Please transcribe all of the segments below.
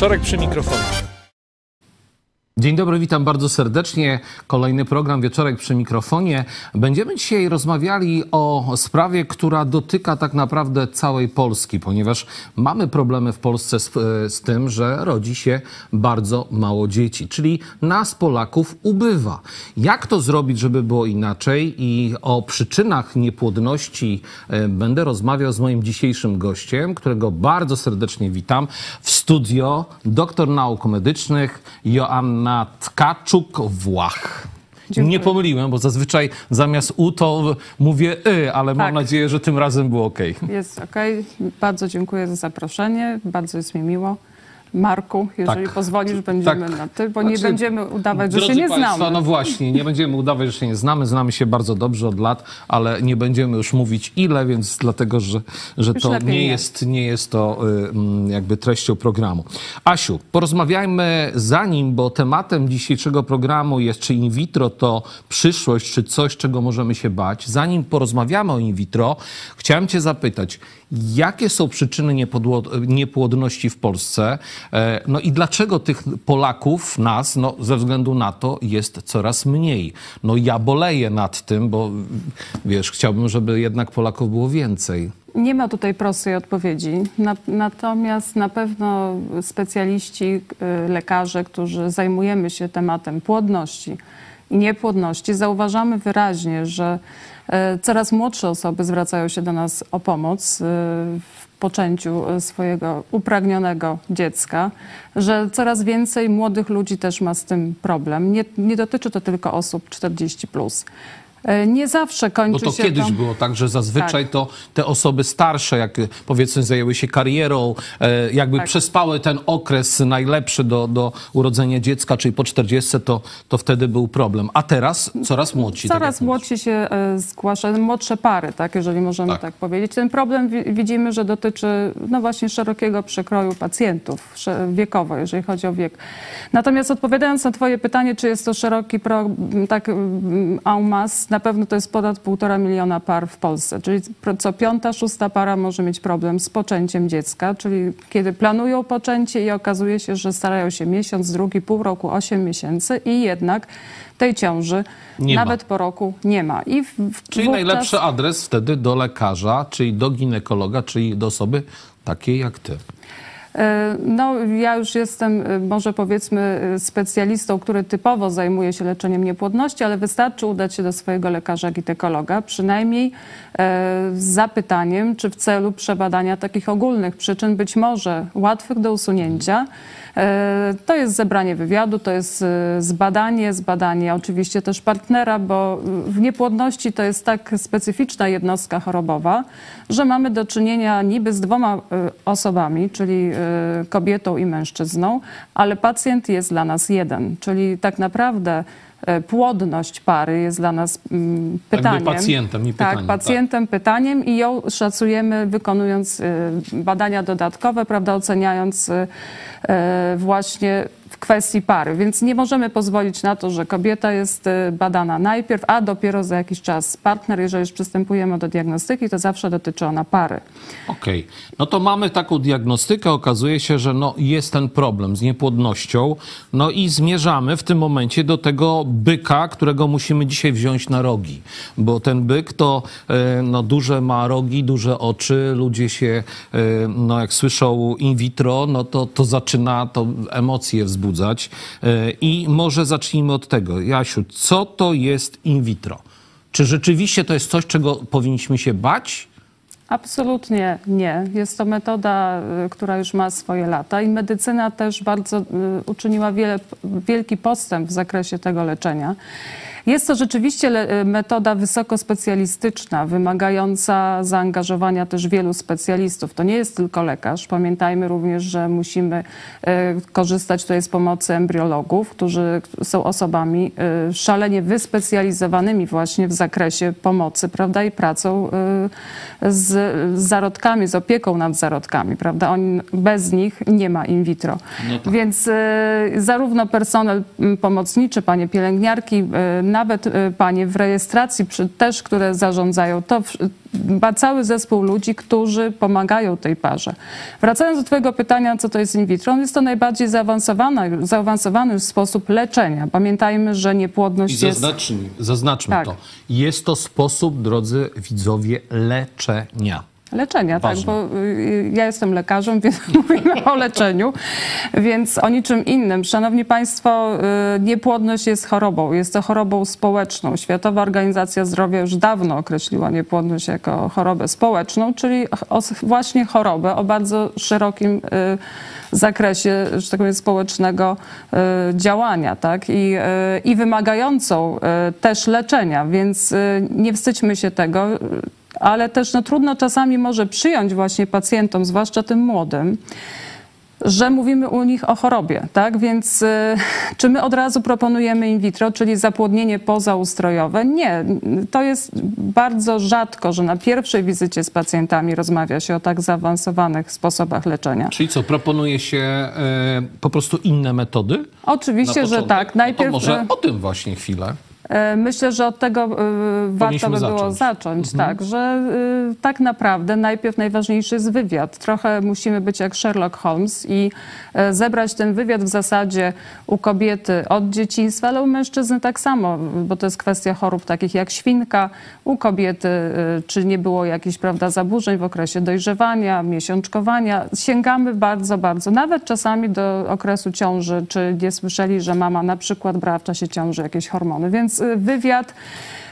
Wieczorek przy mikrofonie. Dzień dobry, witam bardzo serdecznie. Kolejny program Wieczorek przy mikrofonie. Będziemy dzisiaj rozmawiali o sprawie, która dotyka tak naprawdę całej Polski, ponieważ mamy problemy w Polsce z, z tym, że rodzi się bardzo mało dzieci, czyli nas Polaków ubywa. Jak to zrobić, żeby było inaczej? I o przyczynach niepłodności e, będę rozmawiał z moim dzisiejszym gościem, którego bardzo serdecznie witam w studio, doktor nauk medycznych Joanna Tkaczuk-Włach. Dziękuję. Nie pomyliłem, bo zazwyczaj zamiast U to mówię Y, ale mam Tak. nadzieję, że tym razem było OK. Jest ok. Bardzo dziękuję za zaproszenie. Bardzo jest mi miło. Marku, jeżeli Tak. pozwolisz, będziemy Tak. na ty, bo nie Znaczy, będziemy udawać, że się nie Państwo, znamy. No właśnie, nie będziemy udawać, że się nie znamy. Znamy się bardzo dobrze od lat, ale nie będziemy już mówić ile, więc dlatego, że, że Już to nie nie. jest, nie jest to jakby treścią programu. Asiu, porozmawiajmy zanim, bo tematem dzisiejszego programu jest, czy in vitro to przyszłość, czy coś, czego możemy się bać. Zanim porozmawiamy o in vitro, chciałem cię zapytać, jakie są przyczyny niepłodności w Polsce? E, No i dlaczego tych Polaków, nas, no, ze względu na to jest coraz mniej? No ja boleję nad tym, bo wiesz, chciałbym, żeby jednak Polaków było więcej. Nie ma tutaj prostej odpowiedzi. Na, natomiast na pewno specjaliści, y, lekarze, którzy zajmujemy się tematem płodności i niepłodności, zauważamy wyraźnie, że y, coraz młodsze osoby zwracają się do nas o pomoc poczęciu y, swojego upragnionego dziecka, że coraz więcej młodych ludzi też ma z tym problem. Nie, nie dotyczy to tylko osób 40+. Plus. Y, Nie zawsze kończy Bo to się kiedyś to... było tak, że zazwyczaj Tak. to te osoby starsze, jak e, powiedzmy zajęły się karierą, e, jakby Tak. przespały ten okres najlepszy do, do urodzenia dziecka, czyli po 40, to, to wtedy był problem. A teraz coraz młodsi. tak Coraz mówisz. młodsi się e, zgłasza, młodsze pary, tak, jeżeli możemy Tak. tak, powiedzieć. Ten problem wi- widzimy, że dotyczy no właśnie szerokiego przekroju pacjentów wiekowo, jeżeli chodzi o wiek. Natomiast odpowiadając na twoje pytanie, czy jest to szeroki pro, tak masse, na pewno to jest ponad półtora miliona par w Polsce, czyli co piąta, szósta para może mieć problem z poczęciem dziecka, czyli kiedy planują poczęcie i okazuje się, że starają się miesiąc, drugi, pół roku, osiem miesięcy i jednak tej ciąży Nie ma. nawet po roku nie ma. I w, w, Czyli wówczas- najlepszy adres wtedy do lekarza, czyli do ginekologa, czyli do osoby takiej jak ty. E, No, ja już jestem, e, może powiedzmy, e, specjalistą, który typowo zajmuje się leczeniem niepłodności, ale wystarczy udać się do swojego lekarza ginekologa, przynajmniej z zapytaniem, czy w celu przebadania takich ogólnych przyczyn, być może łatwych do usunięcia. E, To jest zebranie wywiadu, to jest e, zbadanie, zbadanie oczywiście też partnera, bo w niepłodności to jest tak specyficzna jednostka chorobowa, że mamy do czynienia niby z dwoma e, osobami, czyli e, kobietą i mężczyzną, ale pacjent jest dla nas jeden, czyli tak naprawdę e, płodność pary jest dla nas mm, Jakby pytaniem. pacjentem, nie pytaniem, Tak, pacjentem, pytaniem i ją szacujemy wykonując e, badania dodatkowe, prawda, oceniając e, e, właśnie kwestii pary. Więc nie możemy pozwolić na to, że kobieta jest e, badana najpierw, a dopiero za jakiś czas partner. Jeżeli już przystępujemy do diagnostyki, to zawsze dotyczy ona pary. Okej, no to mamy taką diagnostykę. Okazuje się, że no jest ten problem z niepłodnością. No i zmierzamy w tym momencie do tego byka, którego musimy dzisiaj wziąć na rogi. Bo ten byk to e, no, duże ma rogi, duże oczy. Ludzie się, e, no jak słyszą in vitro, no to, to zaczyna to emocje wzbudzać. E, I może zacznijmy od tego. Jasiu, co to jest in vitro? Czy rzeczywiście to jest coś, czego powinniśmy się bać? Absolutnie nie. Jest to metoda, y, która już ma swoje lata i medycyna też bardzo y, uczyniła wiele, wielki postęp w zakresie tego leczenia. Jest to rzeczywiście le- metoda wysoko specjalistyczna, wymagająca zaangażowania też wielu specjalistów. To nie jest tylko lekarz. Pamiętajmy również, że musimy e, korzystać tutaj z pomocy embriologów, którzy są osobami e, szalenie wyspecjalizowanymi właśnie w zakresie pomocy, prawda, i pracą z, zarodkami, z opieką nad zarodkami, prawda. Bez nich nie ma in vitro. No tak. Więc zarówno personel m, pomocniczy, panie pielęgniarki, nawet y, panie w rejestracji przy, też, które zarządzają, to ma cały zespół ludzi, którzy pomagają tej parze. Wracając do twojego pytania, co to jest in vitro, jest to najbardziej zaawansowany, zaawansowany sposób leczenia. Pamiętajmy, że I niepłodność jest... zaznaczmy, zaznaczmy Tak. to. Jest to sposób, drodzy widzowie, leczenia. Leczenia, Ważne. tak, bo y, ja jestem lekarzem, więc mówimy o leczeniu, więc o niczym innym. Szanowni Państwo, y, niepłodność jest chorobą, jest to chorobą społeczną. Światowa Organizacja Zdrowia już dawno określiła niepłodność jako chorobę społeczną, czyli właśnie chorobę o bardzo szerokim y, zakresie, że tak powiem, społecznego działania, tak, i, i wymagającą też leczenia, więc nie wstydźmy się tego, ale też no, trudno czasami może przyjąć właśnie pacjentom, zwłaszcza tym młodym, że mówimy u nich o chorobie, tak? Więc y, czy my od razu proponujemy in vitro, czyli zapłodnienie pozaustrojowe? Nie. To jest bardzo rzadko, że na pierwszej wizycie z pacjentami rozmawia się o tak zaawansowanych sposobach leczenia. Czyli co, proponuje się e, po prostu inne metody? Oczywiście, że tak. No to Najpierw może e, o tym właśnie chwilę. E, Myślę, że od tego e, warto by było zacząć. zacząć, tak, że e, tak naprawdę najpierw najważniejszy jest wywiad. Trochę musimy być jak Sherlock Holmes i zebrać ten wywiad w zasadzie u kobiety od dzieciństwa, ale u mężczyzny tak samo, bo to jest kwestia chorób takich jak świnka. U kobiety, czy nie było jakichś prawda, zaburzeń w okresie dojrzewania, miesiączkowania. Sięgamy bardzo, bardzo, nawet czasami do okresu ciąży, czy nie słyszeli, że mama na przykład brała w czasie ciąży jakieś hormony. Więc y, wywiad,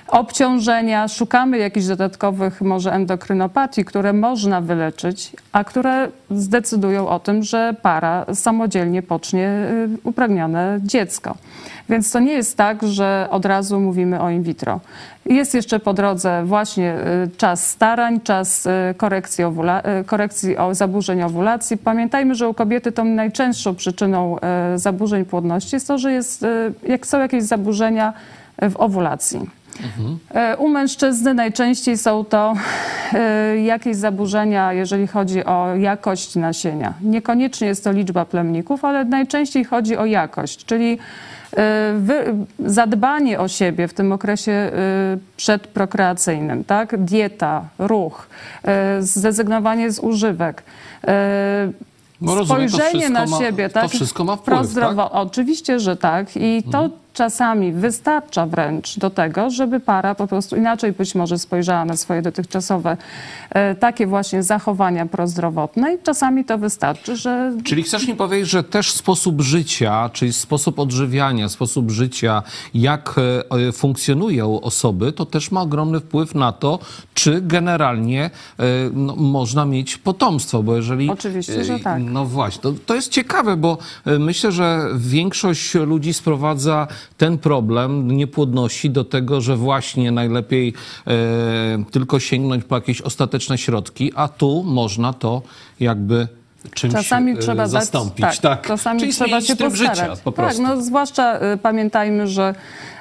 obciążenia, szukamy jakichś dodatkowych może endokrynopatii, które można wyleczyć, a które zdecydują o tym, że para samodzielnie pocznie y, upragnione dziecko. Więc to nie jest tak, że od razu mówimy o in vitro. Jest jeszcze po drodze właśnie y, czas starań, czas korekcji, owula- korekcji zaburzeń owulacji. Pamiętajmy, że u kobiety tą najczęstszą przyczyną zaburzeń płodności jest to, że jest, jak są jakieś zaburzenia w owulacji. E, U mężczyzny najczęściej są to e, jakieś zaburzenia, jeżeli chodzi o jakość nasienia. Niekoniecznie jest to liczba plemników, ale najczęściej chodzi o jakość, czyli e, zadbanie o siebie w tym okresie przedprokreacyjnym, tak? Dieta, ruch, zrezygnowanie z używek. No rozumiem, to spojrzenie na ma- siebie, to tak? wszystko ma wpływ, Prozdrowo- Oczywiście, że tak. I to czasami wystarcza wręcz do tego, żeby para po prostu inaczej być może spojrzała na swoje dotychczasowe e, takie właśnie zachowania prozdrowotne i czasami to wystarczy, że Czyli chcesz mi powiedzieć, że też sposób życia, czyli sposób odżywiania, sposób życia, jak e, e, funkcjonują osoby, to też ma ogromny wpływ na to, czy generalnie no, można mieć potomstwo, bo jeżeli... Oczywiście, że tak. No właśnie, to, to jest ciekawe, bo myślę, że większość ludzi sprowadza ten problem niepłodności do tego, że właśnie najlepiej e, tylko sięgnąć po jakieś ostateczne środki, a tu można to jakby czymś Czasami e, trzeba dać- zastąpić. tak, tak. czasami Czyli trzeba się postarać. życia po prostu. Tak, no zwłaszcza y, pamiętajmy, że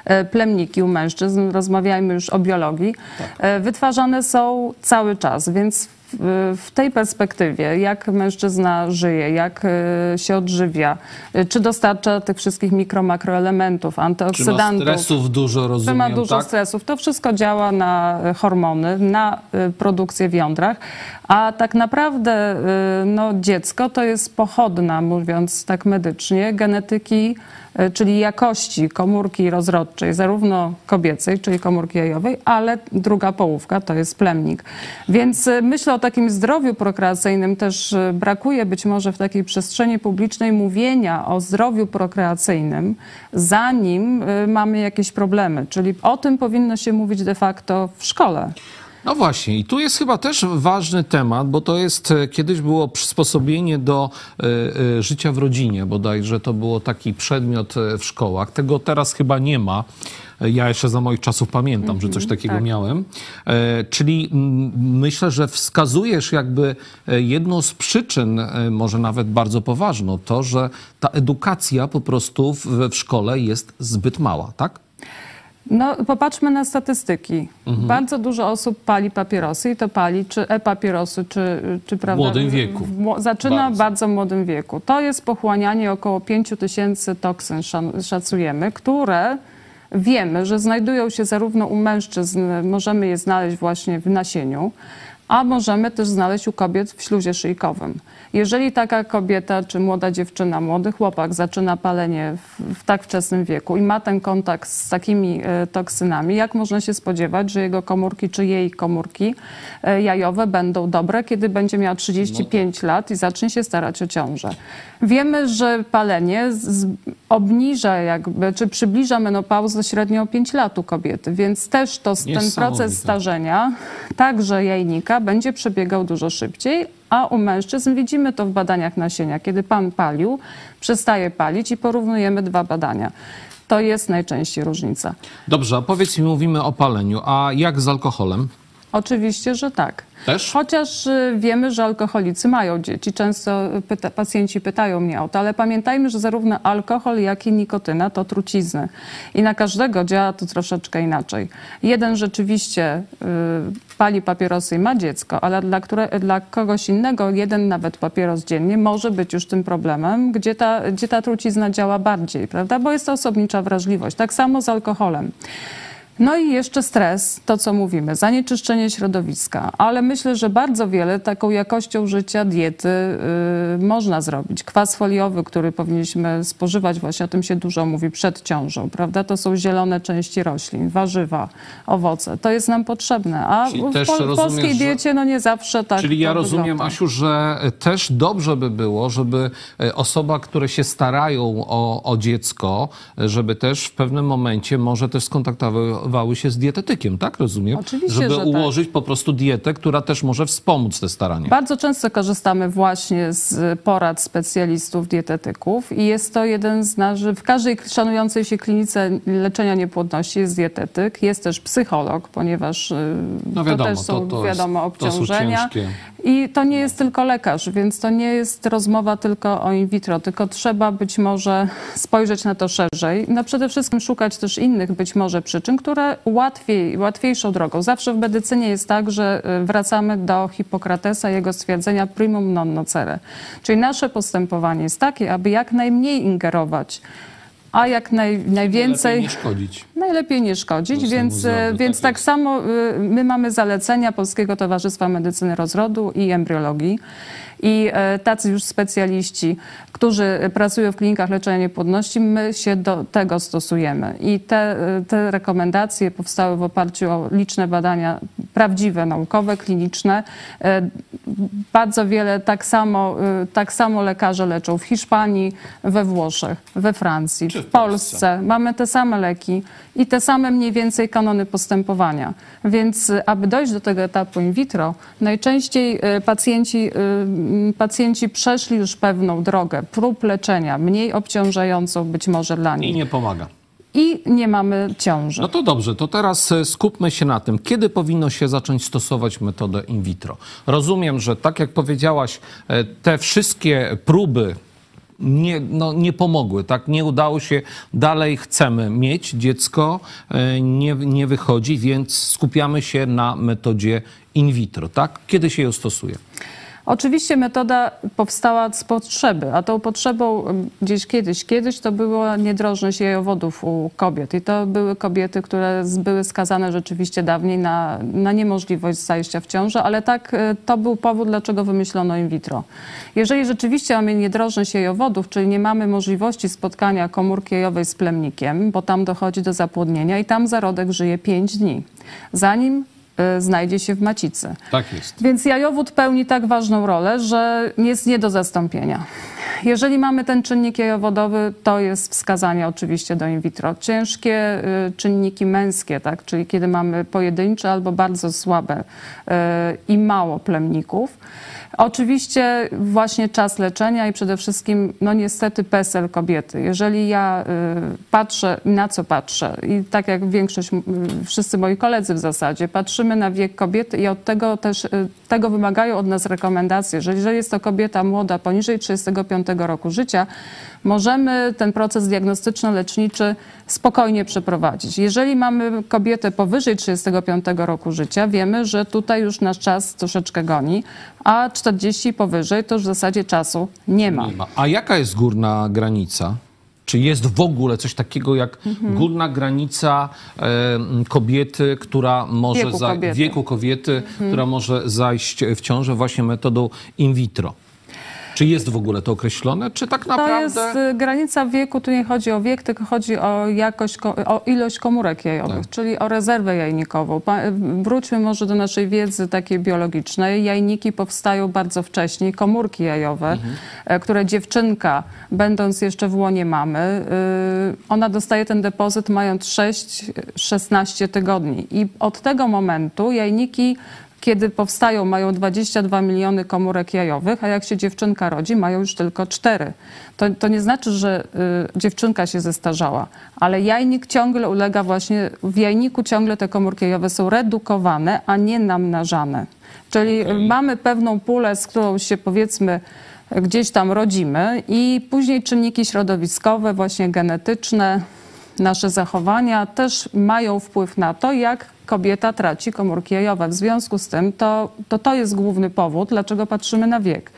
e, plemniki u mężczyzn, rozmawiajmy już o biologii, Tak. e, wytwarzane są cały czas, więc w, tej perspektywie, jak mężczyzna żyje, jak e, się odżywia, e, czy dostarcza tych wszystkich mikro, makroelementów, Czy ma antyoksydantów, stresów dużo, czy rozumiem, ma dużo tak? stresów. To wszystko działa na e, hormony, na produkcję w jądrach, a tak naprawdę no, dziecko to jest pochodna, mówiąc tak medycznie, genetyki, czyli jakości komórki rozrodczej, zarówno kobiecej, czyli komórki jajowej, ale druga połówka to jest plemnik. Więc e, myślę o takim zdrowiu prokreacyjnym też e, brakuje być może w takiej przestrzeni publicznej mówienia o zdrowiu prokreacyjnym, zanim e, mamy jakieś problemy. Czyli o tym powinno się mówić de facto w szkole. No właśnie, i tu jest chyba też ważny temat, bo to jest, e, kiedyś było przysposobienie do e, e, życia w rodzinie, bodajże to było taki przedmiot w szkołach. Tego teraz chyba nie ma. Ja jeszcze za moich czasów pamiętam, że coś takiego tak. miałem. E, czyli mm, myślę, że wskazujesz jakby jedną z przyczyn, może nawet bardzo poważną, to, że ta edukacja po prostu w, w szkole jest zbyt mała, tak? No, popatrzmy na statystyki. Mhm. Bardzo dużo osób pali papierosy i to pali, czy e-papierosy, czy, czy prawda, młodym wieku. W, zaczyna Bardzo. w bardzo młodym wieku. To jest pochłanianie około 5 tysięcy toksyn, szacujemy, które wiemy, że znajdują się zarówno u mężczyzn, możemy je znaleźć właśnie w nasieniu, a możemy też znaleźć u kobiet w śluzie szyjkowym. Jeżeli taka kobieta czy młoda dziewczyna, młody chłopak zaczyna palenie w, w tak wczesnym wieku i ma ten kontakt z takimi e, toksynami, jak można się spodziewać, że jego komórki czy jej komórki e, jajowe będą dobre, kiedy będzie miała 35 lat i zacznie się starać o ciążę. Wiemy, że palenie z, obniża jakby, czy przybliża menopauzę średnio o 5 lat u kobiety, więc też to, ten proces starzenia, także jajnika, będzie przebiegał dużo szybciej, a u mężczyzn widzimy to w badaniach nasienia. Kiedy pan palił, przestaje palić i porównujemy dwa badania. To jest najczęściej różnica. Dobrze, a powiedz mi, mówimy o paleniu, a jak z alkoholem? Oczywiście, że tak. Też? Chociaż y, wiemy, że alkoholicy mają dzieci. Często pyta, pacjenci pytają mnie o to, ale pamiętajmy, że zarówno alkohol, jak i nikotyna to trucizny. I na każdego działa to troszeczkę inaczej. Jeden rzeczywiście y, pali papierosy i ma dziecko, ale dla, które, dla kogoś innego jeden nawet papieros dziennie może być już tym problemem, gdzie ta, gdzie ta trucizna działa bardziej, prawda? Bo jest to osobnicza wrażliwość. Tak samo z alkoholem. No i jeszcze stres, to co mówimy, zanieczyszczenie środowiska, ale myślę, że bardzo wiele taką jakością życia, diety y, można zrobić. Kwas foliowy, który powinniśmy spożywać, właśnie o tym się dużo mówi przed ciążą, prawda? To są zielone części roślin, warzywa, owoce. To jest nam potrzebne, a Czyli w, też pol- polskiej że- diecie no nie zawsze tak Czyli ja rozumiem, wygląda. Asiu, że też dobrze by było, żeby e, osoba, które się starają o, o dziecko, e, żeby też w pewnym momencie może też skontaktowały się z dietetykiem, tak? Rozumiem? Oczywiście, Żeby że tak. ułożyć po prostu dietę, która też może wspomóc te starania. Bardzo często korzystamy właśnie z porad specjalistów, dietetyków i jest to jeden z naszych, w każdej szanującej się klinice leczenia niepłodności jest dietetyk, jest też psycholog, ponieważ y, No wiadomo, to też są to- to wiadomo to obciążenia. ciężkie. I to nie jest tylko lekarz, więc to nie jest rozmowa tylko o in vitro, tylko trzeba być może spojrzeć na to szerzej. No przede wszystkim szukać też innych być może przyczyn, które łatwiej, łatwiejszą drogą. Zawsze w medycynie jest tak, że y, wracamy do Hipokratesa jego stwierdzenia primum non nocere. Czyli nasze postępowanie jest takie, aby jak najmniej ingerować, a jak naj, najwięcej... Lepiej nie szkodzić. Najlepiej nie szkodzić, więc, zdrowiu, e, więc tak tak samo y, my mamy zalecenia Polskiego Towarzystwa Medycyny Rozrodu i Embriologii. I e, tacy już specjaliści, którzy pracują w klinikach leczenia niepłodności, my się do tego stosujemy. I te, e, te rekomendacje powstały w oparciu o liczne badania prawdziwe, naukowe, kliniczne. E, Bardzo wiele tak samo, e, tak samo lekarze leczą w Hiszpanii, we Włoszech, we Francji, w Polsce. Mamy te same leki i te same mniej więcej kanony postępowania. Więc aby dojść do tego etapu in vitro, najczęściej pacjenci, pacjenci przeszli już pewną drogę prób leczenia, mniej obciążającą być może dla I nich. nie pomaga. I nie mamy ciąży. No to dobrze, to teraz e, skupmy się na tym, kiedy powinno się zacząć stosować metodę in vitro. Rozumiem, że tak jak powiedziałaś, e, te wszystkie próby nie, no, nie pomogły, tak? Nie udało się, dalej chcemy mieć dziecko, e, nie, nie wychodzi, więc skupiamy się na metodzie in vitro, tak? Kiedy się ją stosuje? Oczywiście metoda powstała z potrzeby, a tą potrzebą em, gdzieś kiedyś, kiedyś to była niedrożność jajowodów u kobiet i to były kobiety, które były skazane rzeczywiście dawniej na, na niemożliwość zajścia w ciążę, ale tak e, to był powód, dlaczego wymyślono in vitro. Jeżeli rzeczywiście mamy niedrożność jajowodów, czyli nie mamy możliwości spotkania komórki jajowej z plemnikiem, bo tam dochodzi do zapłodnienia i tam zarodek żyje 5 dni, zanim znajdzie się w macicy. Tak jest. Więc jajowód pełni tak ważną rolę, że jest nie do zastąpienia. Jeżeli mamy ten czynnik jajowodowy, to jest wskazanie oczywiście do in vitro. Ciężkie y, czynniki męskie, tak, czyli kiedy mamy pojedyncze albo bardzo słabe y, i mało plemników. Oczywiście właśnie czas leczenia i przede wszystkim, no niestety PESEL kobiety. Jeżeli ja y, patrzę, na co patrzę i tak jak większość, wszyscy moi koledzy w zasadzie, patrzymy na wiek kobiety i od tego też, y, tego wymagają od nas rekomendacje, że jeżeli jest to kobieta młoda poniżej 35 roku życia, możemy ten proces diagnostyczno-leczniczy spokojnie przeprowadzić. Jeżeli mamy kobietę powyżej 35 roku życia, wiemy, że tutaj już nasz czas troszeczkę goni, a 40 i powyżej to już w zasadzie czasu nie ma. Nie ma. A jaka jest górna granica? Czy jest w ogóle coś takiego jak Mhm. górna granica kobiety, która może Wieku za, kobiety. Mhm. wieku kobiety, która może zajść w ciążę właśnie metodą in vitro? Czy jest w ogóle to określone, czy tak To naprawdę... jest y, granica wieku, tu nie chodzi o wiek, tylko chodzi o jakość, ko- o ilość komórek jajowych, Tak. czyli o rezerwę jajnikową. Pa- Wróćmy może do naszej wiedzy takiej biologicznej. Jajniki powstają bardzo wcześnie, komórki jajowe, Mhm. e, które dziewczynka, będąc jeszcze w łonie mamy, y, ona dostaje ten depozyt mając 6-16 tygodni. I od tego momentu jajniki kiedy powstają, mają 22 miliony komórek jajowych, a jak się dziewczynka rodzi, mają już tylko 4. To, to nie znaczy, że y, dziewczynka się zestarzała, ale jajnik ciągle ulega właśnie, w jajniku ciągle te komórki jajowe są redukowane, a nie namnażane. Czyli Okej. mamy pewną pulę, z którą się powiedzmy gdzieś tam rodzimy i później czynniki środowiskowe, właśnie genetyczne, nasze zachowania też mają wpływ na to, jak kobieta traci komórki jajowe. W związku z tym to, to, to jest główny powód, dlaczego patrzymy na wiek.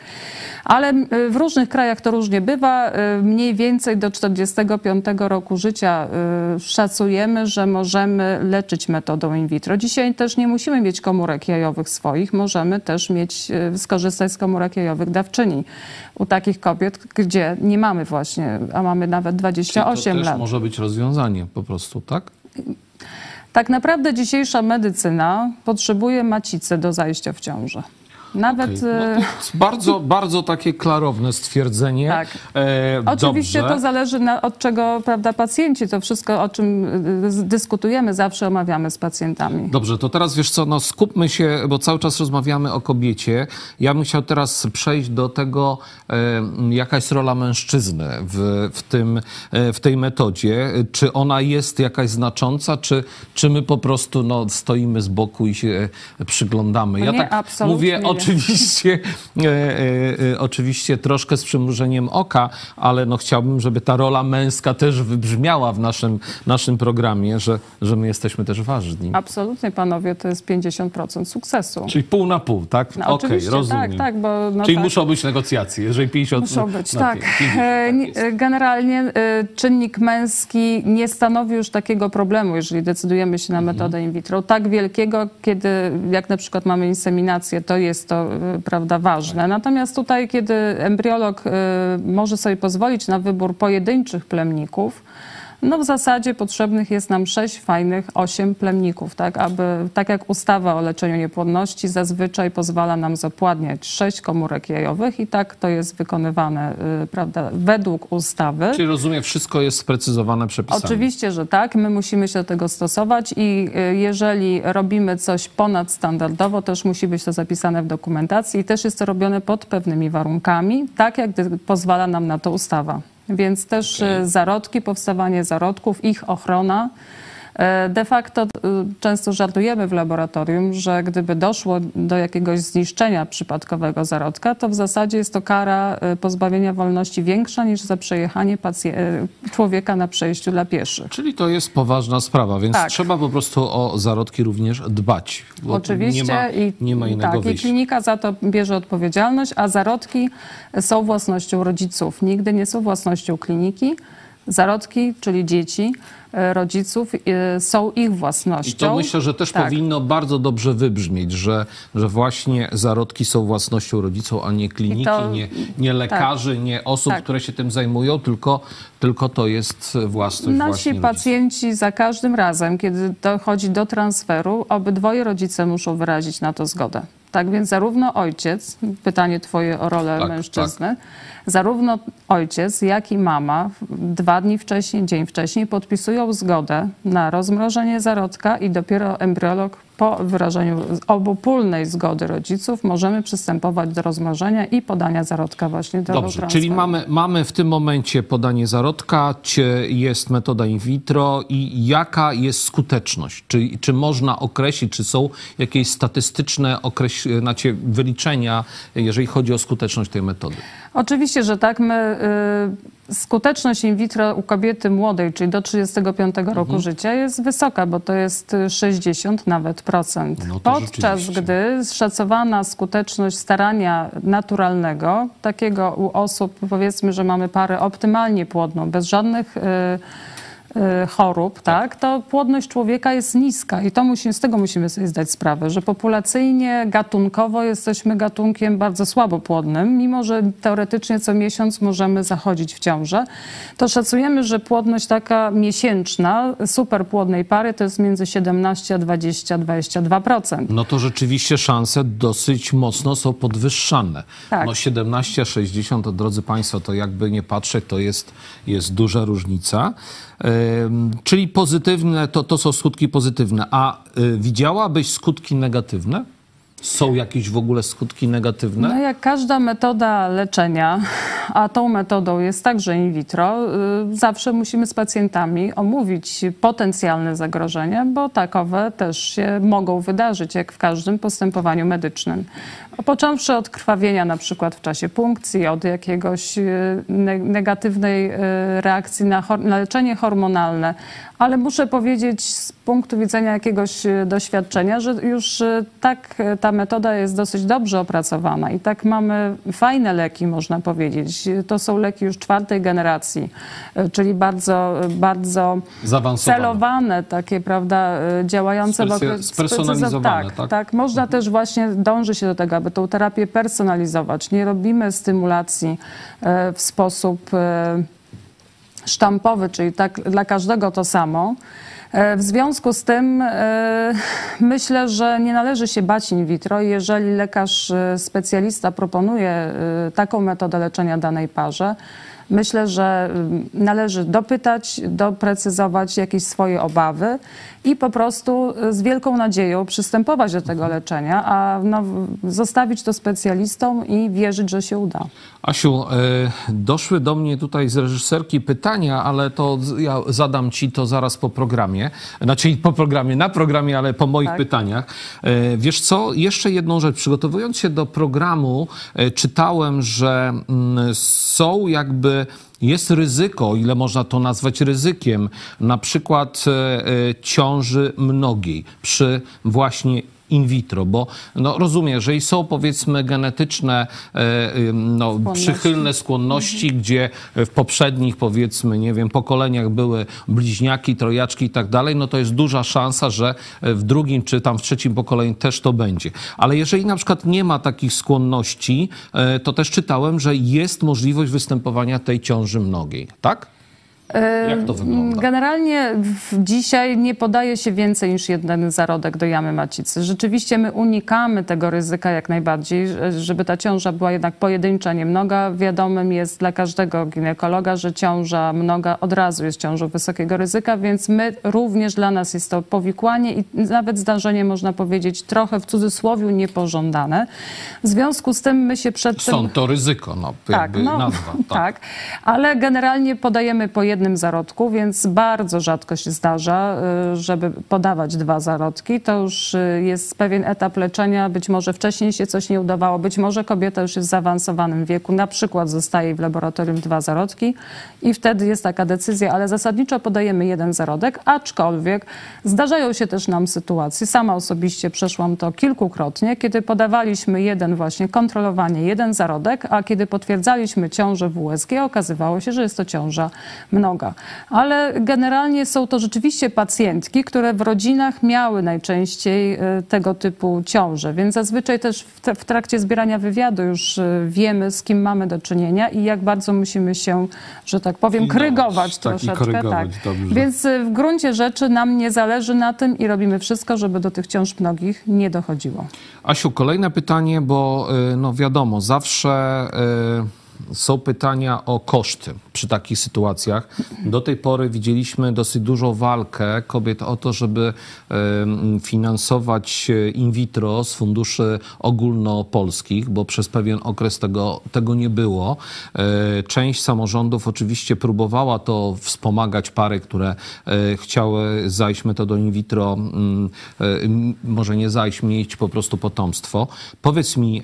Ale y, w różnych krajach to różnie bywa. Y, Mniej więcej do 45 roku życia y, szacujemy, że możemy leczyć metodą in vitro. Dzisiaj też nie musimy mieć komórek jajowych swoich, możemy też mieć, skorzystać z komórek jajowych dawczyni u takich kobiet, gdzie nie mamy właśnie, a mamy nawet Czyli 28 to też lat. może być rozwiązanie po prostu, tak? Tak naprawdę dzisiejsza medycyna potrzebuje macicy do zajścia w ciążę. Nawet. No e, to jest bardzo, bardzo takie klarowne stwierdzenie. Tak. E, Oczywiście dobrze. to zależy na, od czego prawda, pacjenci, to wszystko, o czym y, dyskutujemy, zawsze omawiamy z pacjentami. Dobrze, to teraz wiesz co, no skupmy się, bo cały czas rozmawiamy o kobiecie. Ja bym chciał teraz przejść do tego, e, jaka jest rola mężczyzny w, w, tym, e, w tej metodzie. Czy ona jest jakaś znacząca, czy, czy my po prostu no, stoimy z boku i się przyglądamy? No nie, absolutnie mówię. Oczywiście, e, e, e, oczywiście troszkę z przymrużeniem oka, ale no chciałbym, żeby ta rola męska też wybrzmiała w naszym, naszym programie, że, że my jesteśmy też ważni. Absolutnie, panowie, to jest 50% sukcesu. Czyli pół na pół, tak? No, Okej, oczywiście, rozumiem. tak, tak, bo no Czyli tak. muszą być negocjacje, jeżeli 50 Muszą być, na tak. 50, E, tak e, Generalnie czynnik męski nie stanowi już takiego problemu, jeżeli decydujemy się na Mhm. metodę in vitro. Tak wielkiego, kiedy jak na przykład mamy inseminację, to jest to e, prawda, ważne. Tak. Natomiast tutaj, kiedy embriolog e, może sobie pozwolić na wybór pojedynczych plemników, no w zasadzie potrzebnych jest nam sześć fajnych, osiem plemników, tak, aby, tak jak ustawa o leczeniu niepłodności zazwyczaj pozwala nam zapładniać sześć komórek jajowych i tak to jest wykonywane, y, prawda, według ustawy. Czyli rozumiem, wszystko jest sprecyzowane przepisami. Oczywiście, że tak. My musimy się do tego stosować i y, jeżeli robimy coś ponadstandardowo, też musi być to zapisane w dokumentacji i też jest to robione pod pewnymi warunkami, tak jak pozwala nam na to ustawa. Więc też Okej. y, zarodki, powstawanie zarodków, ich ochrona. E, De facto y, często żartujemy w laboratorium, że gdyby doszło do jakiegoś zniszczenia przypadkowego zarodka, to w zasadzie jest to kara y, pozbawienia wolności większa niż za przejechanie człowieka na przejściu dla pieszych. Czyli to jest poważna sprawa, więc Tak. trzeba po prostu o zarodki również dbać. Oczywiście Nie ma, i, nie ma innego tak, i wyjścia. klinika za to bierze odpowiedzialność, a zarodki są własnością rodziców. Nigdy nie są własnością kliniki. Zarodki, czyli dzieci e, rodziców, e, są ich I własnością. to myślę, że też Tak. powinno bardzo dobrze wybrzmieć, że, że właśnie zarodki są własnością rodziców, a nie kliniki, I to- nie, nie lekarzy, nie osób, Tak. które się tym zajmują, tylko, tylko to jest własność Nasi właśnie rodziców. pacjenci za każdym razem, kiedy dochodzi do transferu, obydwoje rodzice muszą wyrazić na to zgodę. Tak więc zarówno ojciec, pytanie twoje o rolę Tak, mężczyzny, zarówno ojciec, jak i mama dwa dni wcześniej, dzień wcześniej podpisują zgodę na rozmrożenie zarodka i dopiero embriolog po wyrażeniu obopólnej zgody rodziców możemy przystępować do rozmnożenia i podania zarodka właśnie do Dobrze, czyli mamy, mamy w tym momencie podanie zarodka, czy jest metoda in vitro i jaka jest skuteczność? Czy, czy można określić, czy są jakieś statystyczne okreś- znaczy wyliczenia, jeżeli chodzi o skuteczność tej metody? Oczywiście, że tak. My y, skuteczność in vitro u kobiety młodej, czyli do 35 roku Mhm. życia, jest wysoka, bo to jest 60 nawet procent. No Podczas gdy szacowana skuteczność starania naturalnego, takiego u osób, powiedzmy, że mamy parę optymalnie płodną, bez żadnych y, chorób, tak, to płodność człowieka jest niska i to musi, z tego musimy sobie zdać sprawę, że populacyjnie, gatunkowo jesteśmy gatunkiem bardzo słabo płodnym, mimo że teoretycznie co miesiąc możemy zachodzić w ciążę, to szacujemy, że płodność taka miesięczna superpłodnej pary to jest między 17 a 20-22%. No to rzeczywiście szanse dosyć mocno są podwyższane. Tak. No 17-60, to drodzy Państwo, to jakby nie patrzeć, to jest, jest duża różnica. Czyli pozytywne, to, to są skutki pozytywne. A y, widziałabyś skutki negatywne? Są jakieś w ogóle skutki negatywne? No jak każda metoda leczenia, a tą metodą jest także in vitro, y, zawsze musimy z pacjentami omówić potencjalne zagrożenia, bo takowe też się mogą wydarzyć, jak w każdym postępowaniu medycznym. Począwszy od krwawienia na przykład w czasie punkcji, od jakiegoś y, ne- negatywnej y, reakcji na, leczenie hormonalne, ale muszę powiedzieć z punktu widzenia jakiegoś doświadczenia, że już tak ta metoda jest dosyć dobrze opracowana i tak mamy fajne leki, można powiedzieć. Y, To są leki już czwartej generacji, y, czyli bardzo, bardzo Zaawansowane. celowane, takie, prawda, y, działające w Specy- okres- spersonalizowane, tak, tak? tak, można też właśnie dąży się do tego, aby tą terapię personalizować. Nie robimy stymulacji w sposób sztampowy, czyli tak dla każdego to samo. E, W związku z tym e, myślę, że nie należy się bać in vitro. Jeżeli lekarz e, specjalista proponuje taką metodę leczenia danej parze, myślę, że mm, należy dopytać, doprecyzować jakieś swoje obawy i po prostu e, z wielką nadzieją przystępować do tego leczenia, a no, zostawić to specjalistom i wierzyć, że się uda. Asiu, e, doszły do mnie tutaj z reżyserki pytania, ale to ja zadam ci to zaraz po programie. Znaczy po programie, na programie, ale po moich Tak. pytaniach. E, Wiesz co, jeszcze jedną rzecz. Przygotowując się do programu, e, czytałem, że mm, są jakby jest ryzyko, ile można to nazwać ryzykiem, na przykład e, e, ciąży mnogiej przy właśnie in vitro, bo no, rozumiem, jeżeli są powiedzmy genetyczne e, no, Skłonności. przychylne skłonności, gdzie w poprzednich powiedzmy, nie wiem, pokoleniach były bliźniaki, trojaczki i tak dalej, no to jest duża szansa, że w drugim czy tam w trzecim pokoleniu też to będzie. Ale jeżeli na przykład nie ma takich skłonności, e, to też czytałem, że jest możliwość występowania tej ciąży mnogiej, tak? Jak to wygląda? Generalnie dzisiaj nie podaje się więcej niż jeden zarodek do jamy macicy. Rzeczywiście my unikamy tego ryzyka jak najbardziej, że- żeby ta ciąża była jednak pojedyncza, nie mnoga. Wiadomym jest dla każdego ginekologa, że ciąża mnoga od razu jest ciążą wysokiego ryzyka, więc my również dla nas jest to powikłanie i nawet zdarzenie, można powiedzieć, trochę w cudzysłowie niepożądane. W związku z tym my się przed tym... Są to ryzyko, no, jakby nazwa. tak, ale generalnie podajemy po jednym zarodku, więc bardzo rzadko się zdarza, y, żeby podawać dwa zarodki. To już y, jest pewien etap leczenia, być może wcześniej się coś nie udawało, być może kobieta już jest w zaawansowanym wieku, na przykład zostaje w laboratorium dwa zarodki i wtedy jest taka decyzja, ale zasadniczo podajemy jeden zarodek, aczkolwiek zdarzają się też nam sytuacje, sama osobiście przeszłam to kilkukrotnie, kiedy podawaliśmy jeden właśnie kontrolowanie, jeden zarodek, a kiedy potwierdzaliśmy ciążę w USG, okazywało się, że jest to ciąża mnoga. Ale generalnie są to rzeczywiście pacjentki, które w rodzinach miały najczęściej y, tego typu ciąże, więc zazwyczaj też w, tra- w trakcie zbierania wywiadu już y, wiemy, z kim mamy do czynienia i jak bardzo musimy się, że tak powiem, krygować tak, troszeczkę. korygować, dobrze. Więc y, w gruncie rzeczy nam nie zależy na tym i robimy wszystko, żeby do tych ciąż mnogich nie dochodziło. Asiu, kolejne pytanie, bo no wiadomo, zawsze y, są pytania o koszty przy takich sytuacjach. Do tej pory widzieliśmy dosyć dużą walkę kobiet o to, żeby finansować y, in vitro z funduszy ogólnopolskich, bo przez pewien okres tego, tego nie było. Y, Część samorządów oczywiście próbowała to wspomagać pary, które y, chciały zajść metodą in vitro, mm, może nie zajść, mieć po prostu potomstwo. Powiedz mi,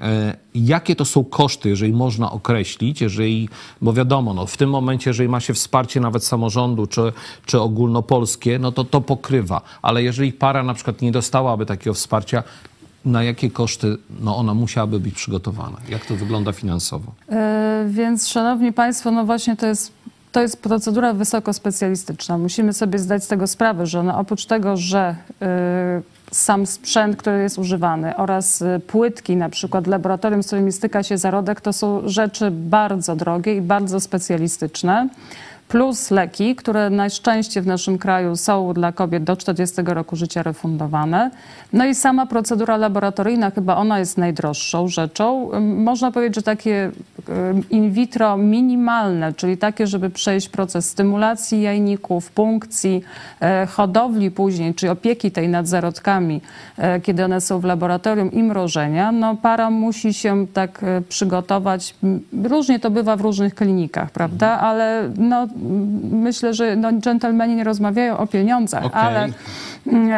jakie to są koszty, jeżeli można określić, jeżeli, bo wiadomo, no, w tym momencie, jeżeli ma się wsparcie nawet samorządu czy, czy ogólnopolskie, no to to pokrywa. Ale jeżeli para na przykład nie dostałaby takiego wsparcia, na jakie koszty no, ona musiałaby być przygotowana? Jak to wygląda finansowo? E, Więc, szanowni państwo, no właśnie to jest, to jest procedura wysokospecjalistyczna. Musimy sobie zdać z tego sprawę, że ona oprócz tego, że y, sam sprzęt, który jest używany oraz y, płytki, na przykład laboratorium, z którymi styka się zarodek, to są rzeczy bardzo drogie i bardzo specjalistyczne. Plus leki, które na szczęście w naszym kraju są dla kobiet do 40 roku życia refundowane. No i sama procedura laboratoryjna, chyba ona jest najdroższą rzeczą. Można powiedzieć, że takie in vitro minimalne, czyli takie, żeby przejść proces stymulacji jajników, punkcji, e, hodowli później, czy opieki tej nad zarodkami, e, kiedy one są w laboratorium i mrożenia, no para musi się tak e, przygotować. Różnie to bywa w różnych klinikach, prawda? Ale no, myślę, że no, dżentelmeni nie rozmawiają o pieniądzach, Okej. ale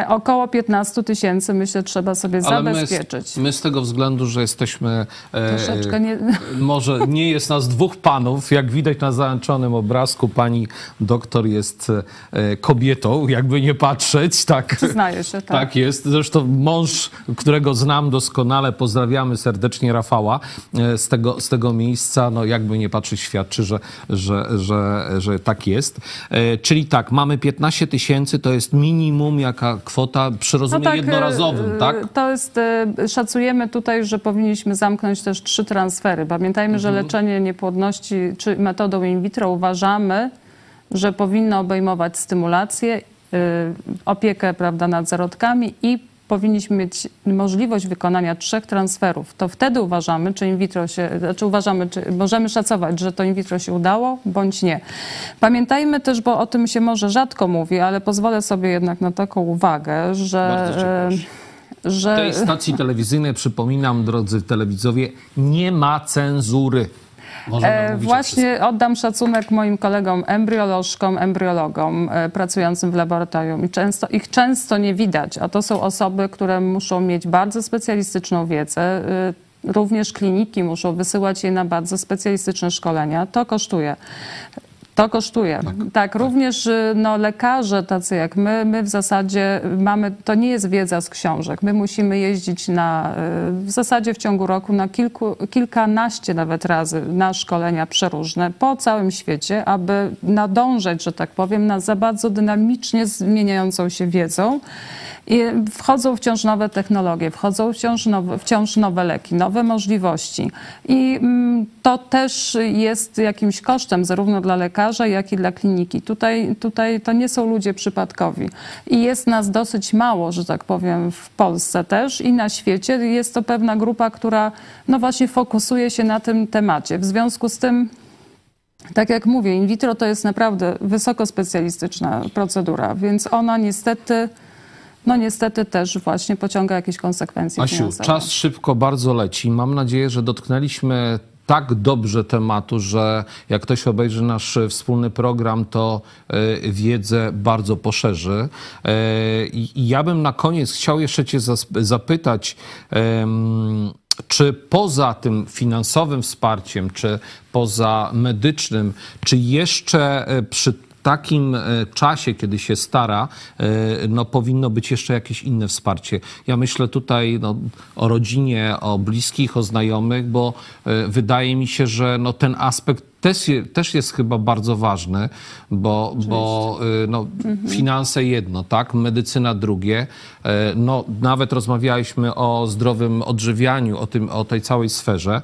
około 15 tysięcy myślę trzeba sobie Ale my, zabezpieczyć. z- my z tego względu, że jesteśmy. e, Troszeczkę nie... Może nie jest nas dwóch panów. Jak widać na załączonym obrazku, pani doktor jest e, kobietą, jakby nie patrzeć. Tak, Przyznaję się, tak. tak jest. Zresztą mąż, którego znam doskonale, pozdrawiamy serdecznie Rafała e, z tego, z tego miejsca. No, jakby nie patrzeć, świadczy, że, że, że, że tak jest. E, Czyli tak, mamy 15 tysięcy, to jest minimum, jaka kwota przy rozumieniu jednorazowym, e, tak? To jest, e, szacujemy tutaj, że powinniśmy zamknąć też trzy transfery. Pamiętajmy, że Mhm. leczenie niepłodności czy metodą in vitro uważamy, że powinno obejmować stymulację, y, opiekę prawda, nad zarodkami i powinniśmy mieć możliwość wykonania trzech transferów. To wtedy uważamy, czy in vitro się, znaczy uważamy, czy możemy szacować, że to in vitro się udało, bądź nie. Pamiętajmy też, bo o tym się może rzadko mówi, ale pozwolę sobie jednak na taką uwagę, że... Że W tej stacji telewizyjnej, przypominam, drodzy telewidzowie, nie ma cenzury. E, Właśnie oddam szacunek moim kolegom embriolożkom, embriologom e, pracującym w laboratorium i często, ich często nie widać, a to są osoby, które muszą mieć bardzo specjalistyczną wiedzę. e, Również kliniki muszą wysyłać je na bardzo specjalistyczne szkolenia. To kosztuje. To kosztuje. Tak, również y, no, lekarze tacy jak my, my w zasadzie mamy, to nie jest wiedza z książek. My musimy jeździć na, y, w zasadzie w ciągu roku na kilku, kilkanaście nawet razy na szkolenia przeróżne po całym świecie, aby nadążać, że tak powiem, na za bardzo dynamicznie zmieniającą się wiedzą. I wchodzą wciąż nowe technologie, wchodzą wciąż nowe, wciąż nowe leki, nowe możliwości. I mm, to też jest jakimś kosztem zarówno dla lekarza, jak i dla kliniki. Tutaj, tutaj to nie są ludzie przypadkowi. I jest nas dosyć mało, że tak powiem, w Polsce też i na świecie. Jest to pewna grupa, która no właśnie fokusuje się na tym temacie. W związku z tym tak jak mówię, in vitro to jest naprawdę wysoko specjalistyczna procedura, więc ona niestety, no niestety też właśnie pociąga jakieś konsekwencje Asiu, finansowe. czas szybko bardzo leci. Mam nadzieję, że dotknęliśmy tak dobrze tematu, że jak ktoś obejrzy nasz wspólny program, to e, wiedzę bardzo poszerzy. E, I ja bym na koniec chciał jeszcze Cię zapytać, czy poza tym finansowym wsparciem, czy poza medycznym, czy jeszcze e, przy takim e, czasie, kiedy się stara, e, no, powinno być jeszcze jakieś inne wsparcie. Ja myślę tutaj no, o rodzinie, o bliskich, o znajomych, bo e, wydaje mi się, że no, ten aspekt też, też jest chyba bardzo ważny, bo, bo no, finanse jedno, tak, medycyna drugie. No, nawet rozmawialiśmy o zdrowym odżywianiu, o, tym, o tej całej sferze,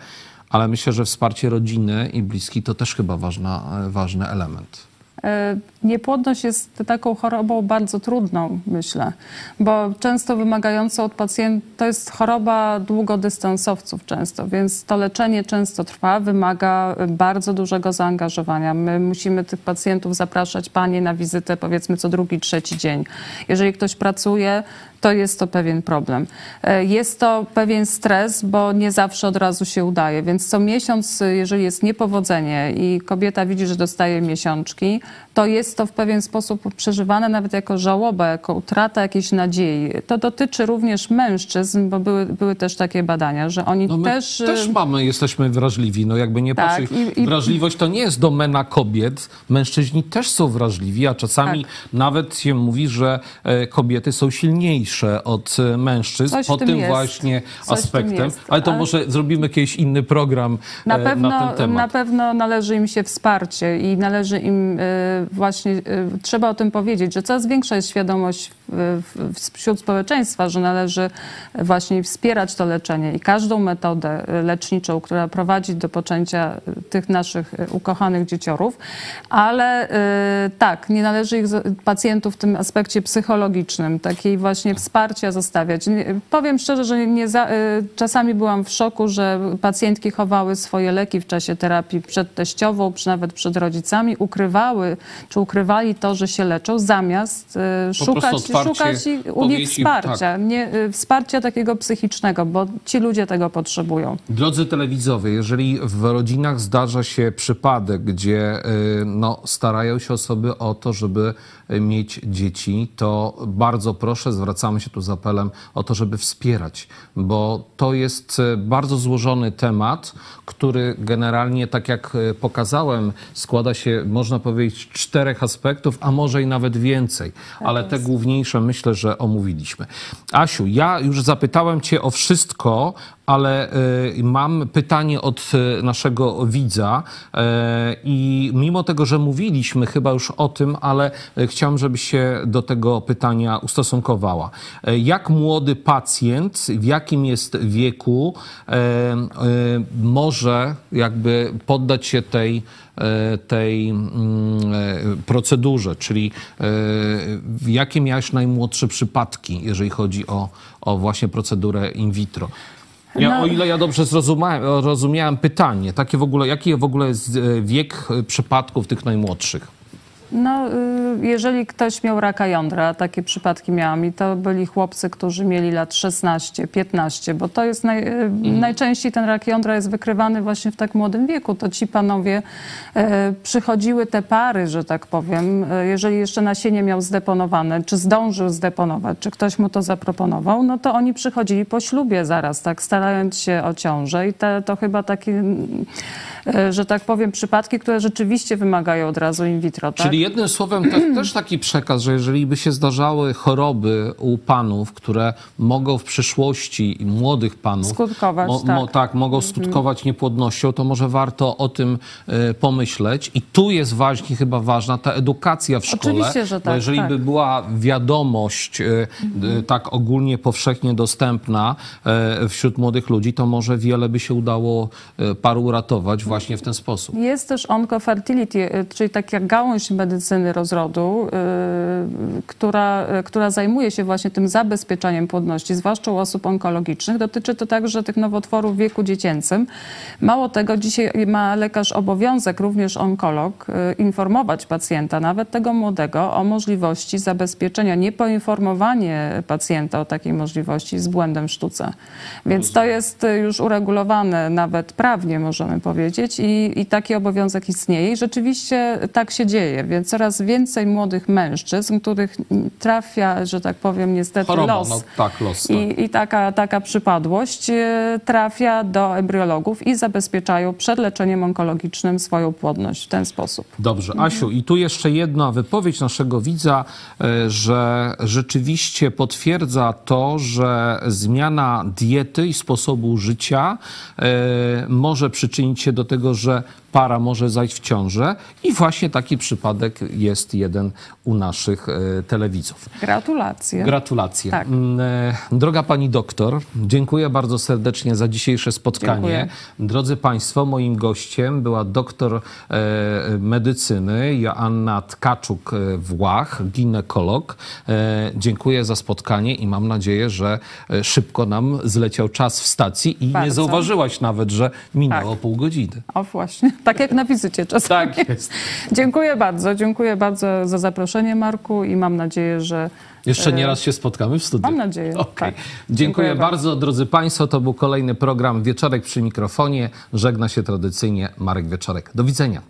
ale myślę, że wsparcie rodziny i bliskich to też chyba ważna, ważny element. 呃。Niepłodność jest taką chorobą bardzo trudną, myślę, bo często wymagającą od pacjenta, to jest choroba długodystansowców często, więc to leczenie często trwa, wymaga bardzo dużego zaangażowania. My musimy tych pacjentów zapraszać, panie, na wizytę powiedzmy co drugi, trzeci dzień. Jeżeli ktoś pracuje, to jest to pewien problem. E, Jest to pewien stres, bo nie zawsze od razu się udaje, więc co miesiąc, e, jeżeli jest niepowodzenie i kobieta widzi, że dostaje miesiączki, to jest to w pewien sposób przeżywane nawet jako żałoba, jako utrata jakiejś nadziei. To dotyczy również mężczyzn, bo były, były też takie badania, że oni No my też... też, e, mamy, jesteśmy wrażliwi. No jakby nie Tak, patrzeć, i- i- wrażliwość to nie jest domena kobiet. Mężczyźni też są wrażliwi, a czasami Tak. nawet się mówi, że e, kobiety są silniejsze od e, mężczyzn Coś pod tym tym jest. właśnie Coś tym aspektem. jest, Ale to ale- może zrobimy kiedyś inny program Na e, pewno, na ten temat. na pewno należy im się wsparcie i należy im y, właśnie, y, trzeba o tym powiedzieć, że coraz większa jest świadomość w, wśród społeczeństwa, że należy właśnie wspierać to leczenie i każdą metodę y, leczniczą, która prowadzi do poczęcia y, tych naszych y, ukochanych dzieciorów, ale y, tak, nie należy ich pacjentów w tym aspekcie psychologicznym, takiej właśnie wsparcia zostawiać. Powiem szczerze, że nie za, y, czasami byłam w szoku, że pacjentki chowały swoje leki w czasie terapii przedteściową, czy nawet przed rodzicami, ukrywały, czy ukrywali to, że się leczą, zamiast y, szukać, szukać i- u nich im, wsparcia, tak. nie, y, wsparcia takiego psychicznego, bo ci ludzie tego potrzebują. Drodzy telewidzowie, jeżeli w rodzinach zdarza się przypadek, gdzie y, no, starają się osoby o to, żeby mieć dzieci, to bardzo proszę, zwracamy się tu z apelem o to, żeby wspierać, bo to jest y, bardzo złożony temat, który generalnie, tak jak y, pokazałem, składa się, można powiedzieć, czterech aspektów, a może i nawet więcej, ale te główniejsze myślę, że omówiliśmy. Asiu, ja już zapytałem Cię o wszystko, ale y, mam pytanie od y, naszego widza y, i mimo tego, że mówiliśmy chyba już o tym, ale chciałem, żebyś się do tego pytania ustosunkowała. Jak młody pacjent, w jakim jest wieku, może jakby poddać się tej tej mm, procedurze, czyli jakie miałeś najmłodsze przypadki, jeżeli chodzi o, o właśnie procedurę in vitro? Ja, No- O ile ja dobrze zrozumiałem, rozumiałem pytanie, takie w ogóle, jaki w ogóle jest e, wiek e, przypadków tych najmłodszych? No, y, jeżeli ktoś miał raka jądra, takie przypadki miałam i to byli chłopcy, którzy mieli lat 16, 15, bo to jest naj, y, najczęściej ten rak jądra jest wykrywany właśnie w tak młodym wieku. To ci panowie e, przychodziły te pary, że tak powiem, jeżeli jeszcze nasienie miał zdeponowane, czy zdążył zdeponować, czy ktoś mu to zaproponował, no to oni przychodzili po ślubie zaraz, tak, starając się o ciążę i te, to chyba takie, e, że tak powiem, przypadki, które rzeczywiście wymagają od razu in vitro, tak? Czyli jednym słowem te, też taki przekaz, że jeżeli by się zdarzały choroby u panów, które mogą w przyszłości, i młodych panów, Skutkować, tak. Mhm. tak, mogą skutkować niepłodnością, to może warto o tym e, pomyśleć. I tu jest właśnie chyba ważna ta edukacja w szkole. Oczywiście, że Bo tak, jeżeli tak. by była wiadomość Mhm. e, tak ogólnie powszechnie dostępna e, wśród młodych ludzi, to może wiele by się udało paru uratować właśnie w ten sposób. Jest też oncofertility, y, czyli taka gałąź medycyny rozrodu, y, która, która zajmuje się właśnie tym zabezpieczaniem płodności, zwłaszcza u osób onkologicznych. Dotyczy to także tych nowotworów w wieku dziecięcym. Mało tego, dzisiaj ma lekarz obowiązek, również onkolog, y, informować pacjenta, nawet tego młodego, o możliwości zabezpieczenia. Niepoinformowanie pacjenta o takiej możliwości jest błędem w sztuce. Więc to jest y, już uregulowane nawet prawnie, możemy powiedzieć, i, i taki obowiązek istnieje. I rzeczywiście tak się dzieje, więc coraz więcej młodych mężczyzn, których trafia, że tak powiem, niestety Choroba, los. no tak, los. tak. I, I taka, taka przypadłość e, trafia do embriologów i zabezpieczają przed leczeniem onkologicznym swoją płodność w ten sposób. Dobrze, Asiu, i tu jeszcze jedna wypowiedź naszego widza, e, że rzeczywiście potwierdza to, że zmiana diety i sposobu życia e, może przyczynić się do tego, że para może zajść w ciążę i właśnie taki przypadek jest jeden u naszych e, telewidzów. Gratulacje. Gratulacje. Tak. Mm, e, Droga pani doktor, dziękuję bardzo serdecznie za dzisiejsze spotkanie. Dziękuję. Drodzy Państwo, moim gościem była doktor e, medycyny Joanna Tkaczuk-Włach, ginekolog. Dziękuję za spotkanie i mam nadzieję, że szybko nam zleciał czas w stacji i nie Bardzo. zauważyłaś nawet, że minęło Tak. pół godziny. O właśnie, tak jak na wizycie czasami. Tak jest. Dziękuję bardzo, dziękuję bardzo za zaproszenie Marku i mam nadzieję, że Jeszcze nie raz się spotkamy w studiu. Mam nadzieję, Okej. tak. Dziękuję, Dziękuję bardzo, drodzy Państwo. To był kolejny program Wieczorek przy mikrofonie. Żegna się tradycyjnie Marek Wieczorek. Do widzenia.